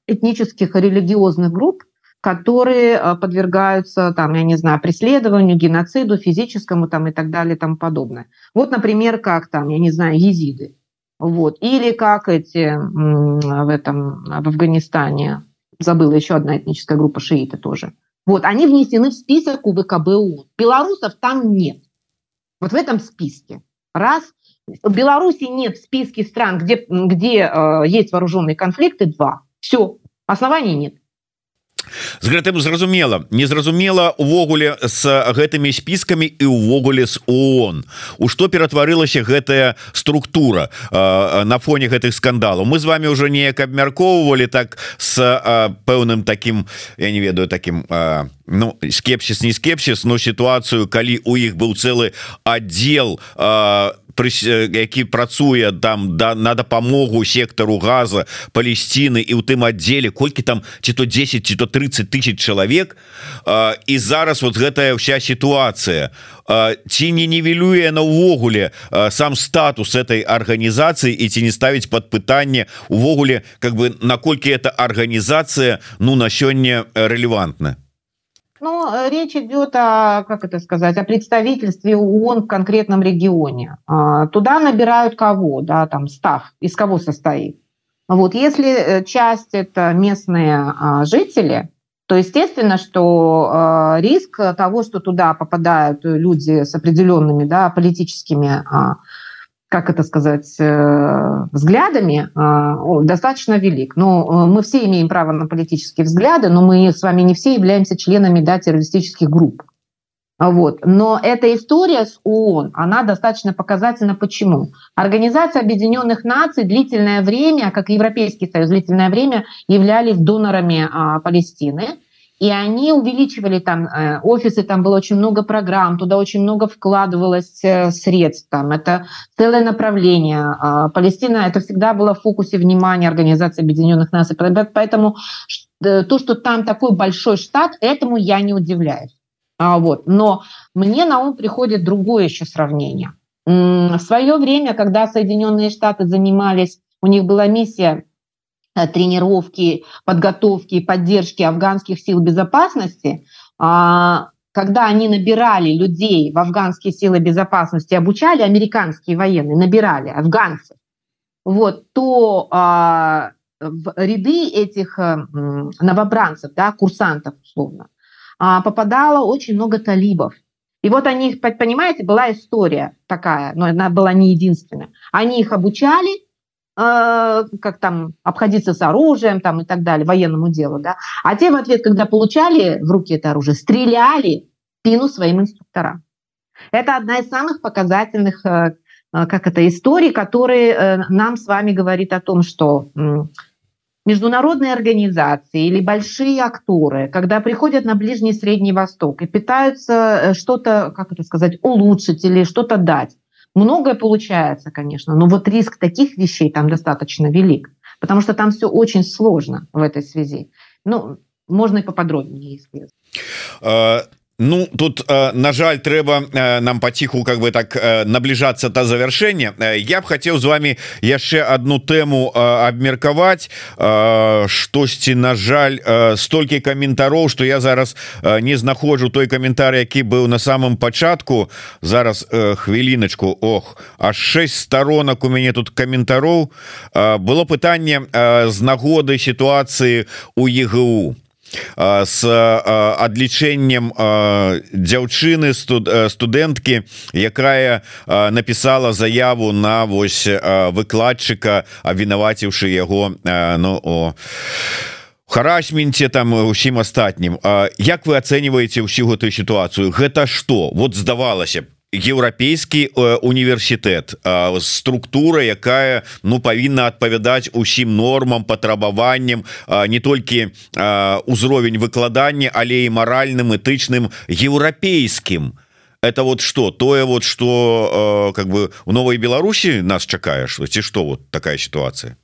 этнических и религиозных групп, которые подвергаются, там, я не знаю, преследованию, геноциду, физическому там, и так далее и тому подобное. Вот, например, как там, я не знаю, езиды. Вот. Или как эти в этом в Афганистане, забыла еще одна этническая группа шииты тоже. Вот, они внесены в список УВКБ ООН. Белорусов там нет. Вот в этом списке. Раз. В Беларуси нет в списке стран, где, где э, есть вооруженные конфликты. Два. Все. Оснований нет
з гэтым зразумела. Незразумела увогуле с гэтымі спіскамі і увогуле з ООН. У што ператварылася гэтая структура э, на фоне гэтых скандалаў? Мы з вами уже неяк абмяркоўвалі так с э, пэўным таким я не ведаю таким э, ну скепсіс не скепсіс но сітуацыю калі у іх быў цэлы аддел э, які працуе там да на дапамогу сектару газа Палесціны і ў тым аддзеле колькі там ці то 10 ці то 30 тысяч чалавек і зараз вот гэтая вся сітуацыя ці не нівелюе на ўвогуле сам статус этой арганізацыі і ці не ставіць под пытанне увогуле как бы наколькі эта арганізацыя ну на сёння релевантна
Ну, речь идет о, как это сказать, о представительстве ООН в конкретном регионе. А, туда набирают кого, да, там став, из кого состоит. Вот, если э, часть это местные а, жители, то естественно, что а, риск того, что туда попадают люди с определенными да, политическими как это сказать, э, взглядами э, достаточно велик. Но э, мы все имеем право на политические взгляды, но мы с вами не все являемся членами да, террористических групп. Вот. Но эта история с ООН, она достаточно показательна. Почему? Организация Объединенных Наций длительное время, как и Европейский Союз, длительное время являлись донорами а, Палестины. И они увеличивали там э, офисы, там было очень много программ, туда очень много вкладывалось э, средств. Там это целое направление. А, Палестина это всегда было в фокусе внимания Организации Объединенных Наций. Поэтому э, то, что там такой большой штат, этому я не удивляюсь. А, вот. Но мне на ум приходит другое еще сравнение. В свое время, когда Соединенные Штаты занимались, у них была миссия тренировки, подготовки, поддержки афганских сил безопасности, а, когда они набирали людей в афганские силы безопасности, обучали американские военные, набирали афганцев, вот, то а, в ряды этих э, новобранцев, да, курсантов, условно, а, попадало очень много талибов. И вот они, понимаете, была история такая, но она была не единственная. Они их обучали, Э, как там обходиться с оружием там и так далее, военному делу, да. А те в ответ, когда получали в руки это оружие, стреляли в спину своим инструкторам. Это одна из самых показательных, э, э, как это, историй, которые нам с вами говорит о том, что международные организации или большие акторы, когда приходят на Ближний и Средний Восток и пытаются что-то, как это сказать, улучшить или что-то дать, Многое получается, конечно, но вот риск таких вещей там достаточно велик, потому что там все очень сложно в этой связи. Ну, можно и поподробнее, если
Ну тут э, на жаль трэба э, нам паціху как бы так э, набліжацца до завершэння я б хацеў з вами яшчэ одну тэму абмеркаваць штосьці на жаль столькі каментароў что я зараз не знаходжу той каментар які быў на самом пачатку зараз хвіліначку Ох аж 6 сторонок у мяне тут каментароў было пытанне з нагоды сітуацыі у ЕГУ с адлічэннем дзяўчыны студэнткі якая написала заяву на вось выкладчыка абвінаваціўшы яго ну о харасменце там усім астатнім Як вы ацэньваеце ўсю гэтую сітуацыю гэта что вот здавалася б еўрапейскі э, універсітэт э, структура якая ну павінна адпавядаць усім нормам патрабаванням э, не толькі узровень выкладання але і маральным этычным еўрапейскім это вот что? Тое вот что как бы у новой Беларусі нас чакаеш ці что вот такая ситуация?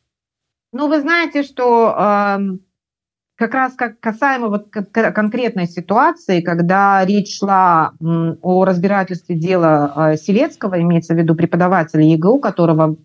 Ну вы знаете что э как раз как касаемо вот конкретной ситуации, когда речь шла о разбирательстве дела а, Селецкого, имеется в виду преподавателя ЕГУ, которого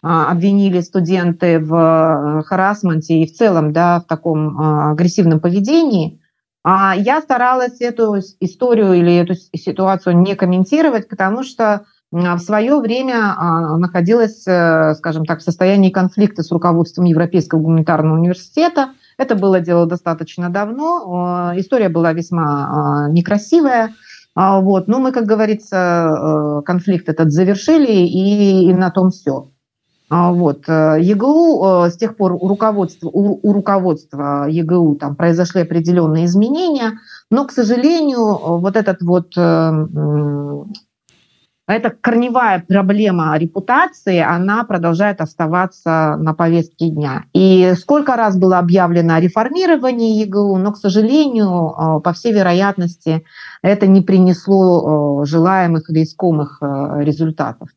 а, обвинили студенты в э, харасменте и в целом да, в таком а, агрессивном поведении, я старалась эту историю или эту ситуацию не комментировать, потому что в свое время находилась, э, скажем так, в состоянии конфликта с руководством Европейского гуманитарного университета – это было дело достаточно давно. История была весьма а, некрасивая. А, вот. Но мы, как говорится, э, конфликт этот завершили, и, на том все. А, вот. Э, ЕГУ э, с тех пор у руководства, у, у руководства ЕГУ там произошли определенные изменения, но, к сожалению, вот этот вот эта корневая проблема репутации, она продолжает оставаться на повестке дня. И сколько раз было объявлено о реформировании ЕГУ, но, к сожалению, э, по всей вероятности, это не принесло э, желаемых или искомых э, результатов.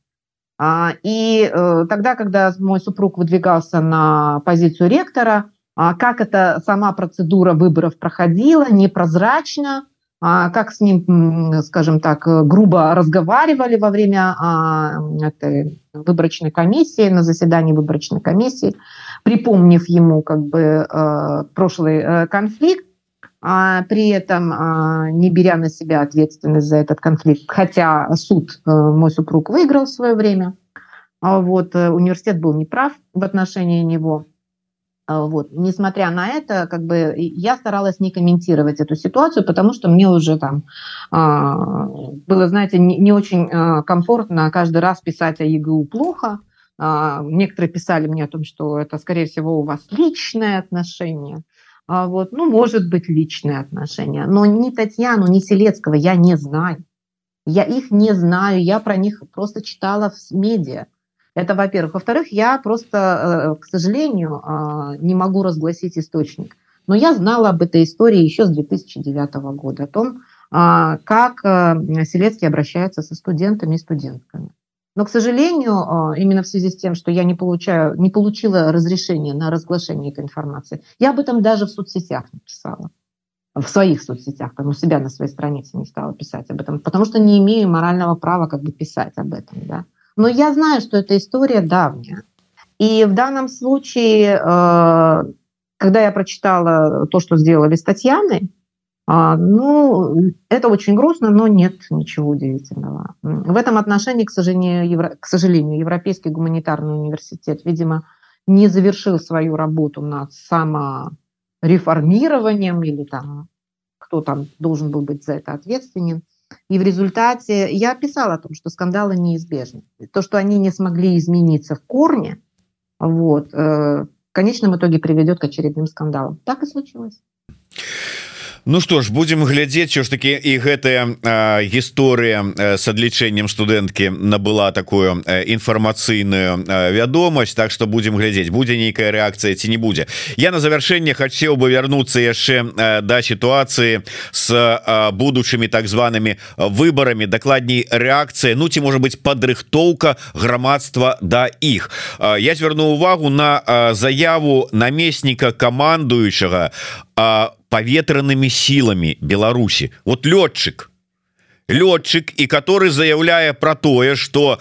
А, и тогда, когда мой супруг выдвигался на позицию ректора, а, как эта сама процедура выборов проходила, непрозрачно, как с ним, скажем так, грубо разговаривали во время а, этой выборочной комиссии, на заседании выборочной комиссии, припомнив ему как бы э, прошлый э, конфликт, а при этом не беря на себя ответственность за этот конфликт, хотя суд э, мой супруг выиграл в свое время, вот университет был неправ в отношении него. А, вот. Несмотря на это, как бы я старалась не комментировать эту ситуацию, потому что мне уже там а, было, знаете, не, очень а, комфортно каждый раз писать о ЕГУ плохо. Некоторые писали мне о том, что это, скорее всего, у вас личное отношение. Вот. Ну, может быть, личное отношение. Но ни Татьяну, ни Селецкого я не знаю. Я их не знаю, я про них просто читала в медиа. Это, во-первых. Во-вторых, я просто, э, к сожалению, а, не могу разгласить источник. Но я знала об этой истории еще с 2009 года, о том, а, как э, Селецкий обращается со студентами и студентками. Но, к сожалению, именно в связи с тем, что я не, получаю, не получила разрешения на разглашение этой информации, я об этом даже в соцсетях написала. В своих соцсетях, там у себя на своей странице не стала писать об этом, потому что не имею морального права как бы писать об этом. Да? Но я знаю, что эта история давняя. И в данном случае, э, когда я прочитала то, что сделали с Татьяной, а, ну, это очень грустно, но нет ничего удивительного. В этом отношении, к сожалению, Евро... к сожалению Европейский гуманитарный университет, видимо, не завершил свою работу над самореформированием или там кто там должен был быть за это ответственен. И в результате я писала о том, что скандалы неизбежны. То, что они не смогли измениться в корне, вот, э, в конечном итоге приведет к очередным скандалам. Так и случилось.
Ну что ж будем глядзець що ж таки і гэтая гісторыя с адлічэннем студэнткі набыла такую інфармацыйную вядомасць Так что будем глядзець будзе нейкая реакцыя ці не будзе. Я на завяршэнне хацеў бы вярнуцца яшчэ да сітуацыі с будучымі так зваными выборами дакладней реакцыя Ну ці можа быть падрыхтоўка грамадства да іх. Я звярну увагу на заяву намесніка камандуючага паветранымі сіламі Беларусі вот лётчык лётчык і который заявляе про тое что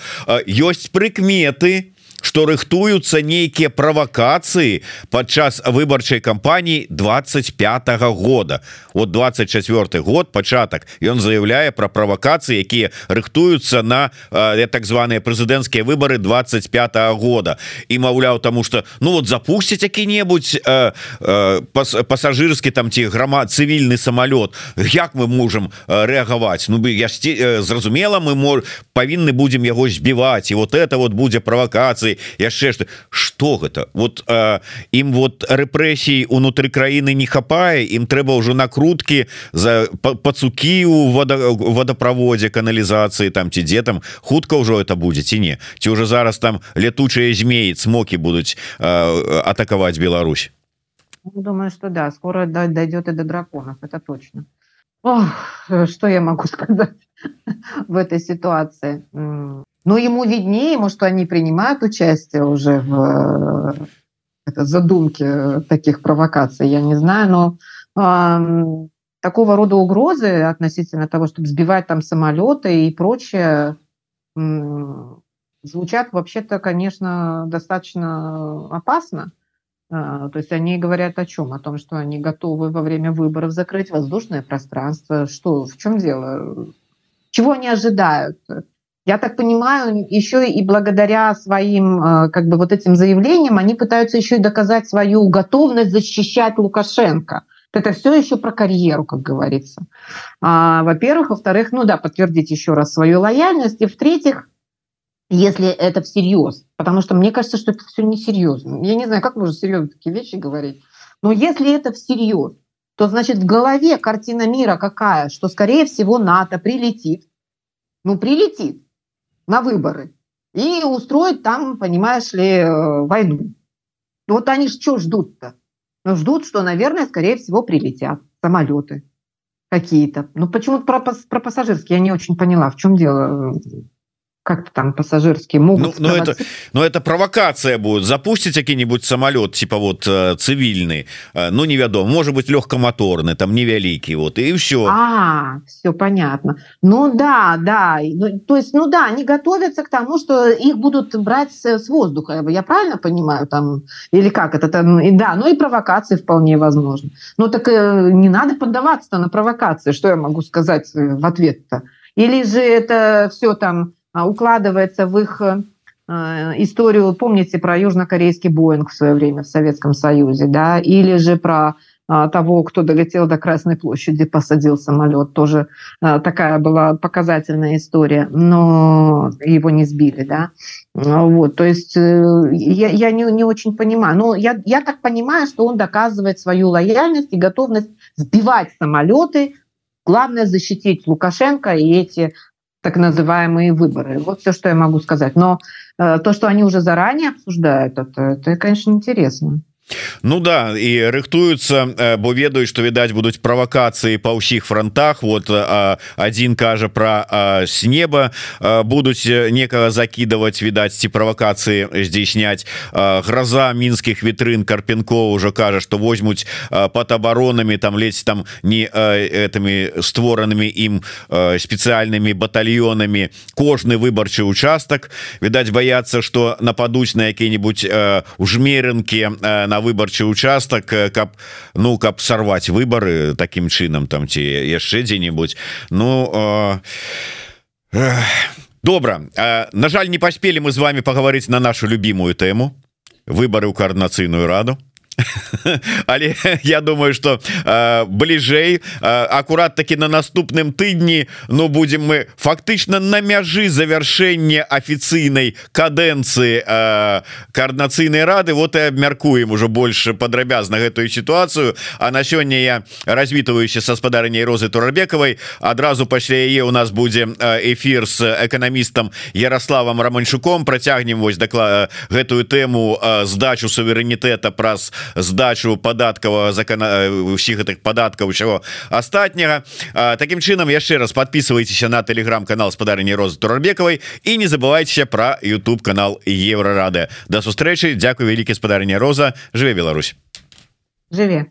ёсць прыкметы что рыхтуются нейкія правакацыі падчас выбарчай кампаніі 25 -го года. Вот 24 год пачатак. Ён заявляе про правакацыі якія рыхтуются на э, так званыя прэзідэнцкія выборы 25 -го года. І маўляў тому что ну вот запусціць які-небудзь э, э, пас, пасажырскі там ці грама цывільны самолет як мы можем э, рэагаваць? Ну бы я э, зразумела мы мор павінны будем яго збіваць. І вот это вот будзе правакацыя узы яшчэ что что гэта вот ім вот рэпрэсій унутры краіны не хапае ім трэба ўжо накруткі за пацукі у вода водаправодзе каналізацыі там ці дзе там. Хутка ўжо это будзе ці не ці уже зараз там летучыя змеі смокі будуць атакаваць Беларусь.
Ну, Думаю что да скоро дойдет и до драконов это точно. Ох, что я могу сказать в этой ситуации ну ему виднее что они принимают участие уже в это задумки таких провокаций я не знаю но э, такого рода угрозы относительно того чтобы сбивать там самолеты и прочее звучат вообще-то, конечно, достаточно опасно. А, то есть они говорят о чем? О том, что они готовы во время выборов закрыть воздушное пространство. Что, в чем дело? Чего они ожидают? Я так понимаю, еще и благодаря своим а, как бы вот этим заявлениям они пытаются еще и доказать свою готовность защищать Лукашенко. Это все еще про карьеру, как говорится. А, во-первых, во-вторых, ну да, подтвердить еще раз свою лояльность, и в-третьих, если это всерьез. Потому что мне кажется, что это все несерьезно. Я не знаю, как можно серьезно такие вещи говорить. Но если это всерьез, то значит в голове картина мира какая, что скорее всего НАТО прилетит, ну прилетит на выборы и устроит там, понимаешь ли, э, войну. Вот они что ждут-то? Ну, ждут, что, наверное, скорее всего, прилетят самолеты какие-то. Ну, почему-то про, про пассажирские я не очень поняла, в чем дело как-то там пассажирские могут
ну, но ну, это но ну, это провокация будет. Запустить какие-нибудь самолет типа вот э, цивильный э, ну невядом может быть легкомоторный там невяликий вот и все
а, все понятно. Ну да да ну, то есть ну да они готовятся к тому что их будут брать с, с воздуха я правильно понимаю там или как это там и да ну и провокации вполне возможно. Ну так э, не надо поддаваться на провокации что я могу сказать э, в ответ-то? Или же это все там укладывается в их э, историю, помните про южнокорейский Боинг в свое время в Советском Союзе, да, или же про а, того, кто долетел до Красной площади, посадил самолет. Тоже а, такая была показательная история, но его не сбили, да. Вот, то есть э, я, я не, не очень понимаю. Но я, я так понимаю, что он доказывает свою лояльность и готовность сбивать самолеты, главное защитить Лукашенко и эти так называемые выборы. Вот все, что я могу сказать. Но э, то, что они уже заранее обсуждают, это, это конечно, интересно.
Ну да і рыхтуюцца э, бо ведаюць что відаць будуць правакацыі па ўсіх фронтах вот один кажа про с неба будуць некага закидывать відаць ці правакацыі здзейсняць гроза мінскіх вітрын карпенко уже кажа что возьмуць под оборонами там лезть там не этими створанными ім спецыяльными батальонами кожны выбарчы участак відаць бояться что нападуць на якія-нибудь ужмерынки на выбарчы участак каб ну каб сорвать выборы таким чынам там ці яшчэ дзе-нибудь ну э, добра на жаль не паспелі мы з вами паговорыць на нашу любимую тэму. Выборы ў коорднацыйную раду але я думаю что э, бліжэй э, акурат таки на наступным тыдні Ну будем мы фактычна на мяжы завяршэння афіцыйнай кадэнцыі э, коорднацыйнай рады. Вот и абмяркуем уже больше падрабязна гэтую ситуацию. А на сёння я развітваюся са спадарняй розы турабекавай адразу пасля яе у нас будзе эфир с эканамістам Ярославам романчуком. Працягнем вось даклад гэтую тэму здачу суверэнітэта праз здачу падаткава закона усіх гэтых падаткаў усяго астатняга. Такім чынам яшчэ раз подписывайтеся на телеграм-канал спадарні розы турбекавай і не забывайтеся про YouTube канал еврорады до сустрэчы. Дякую вялікі спадарня Роза. Жыве Беларусь.
Жыве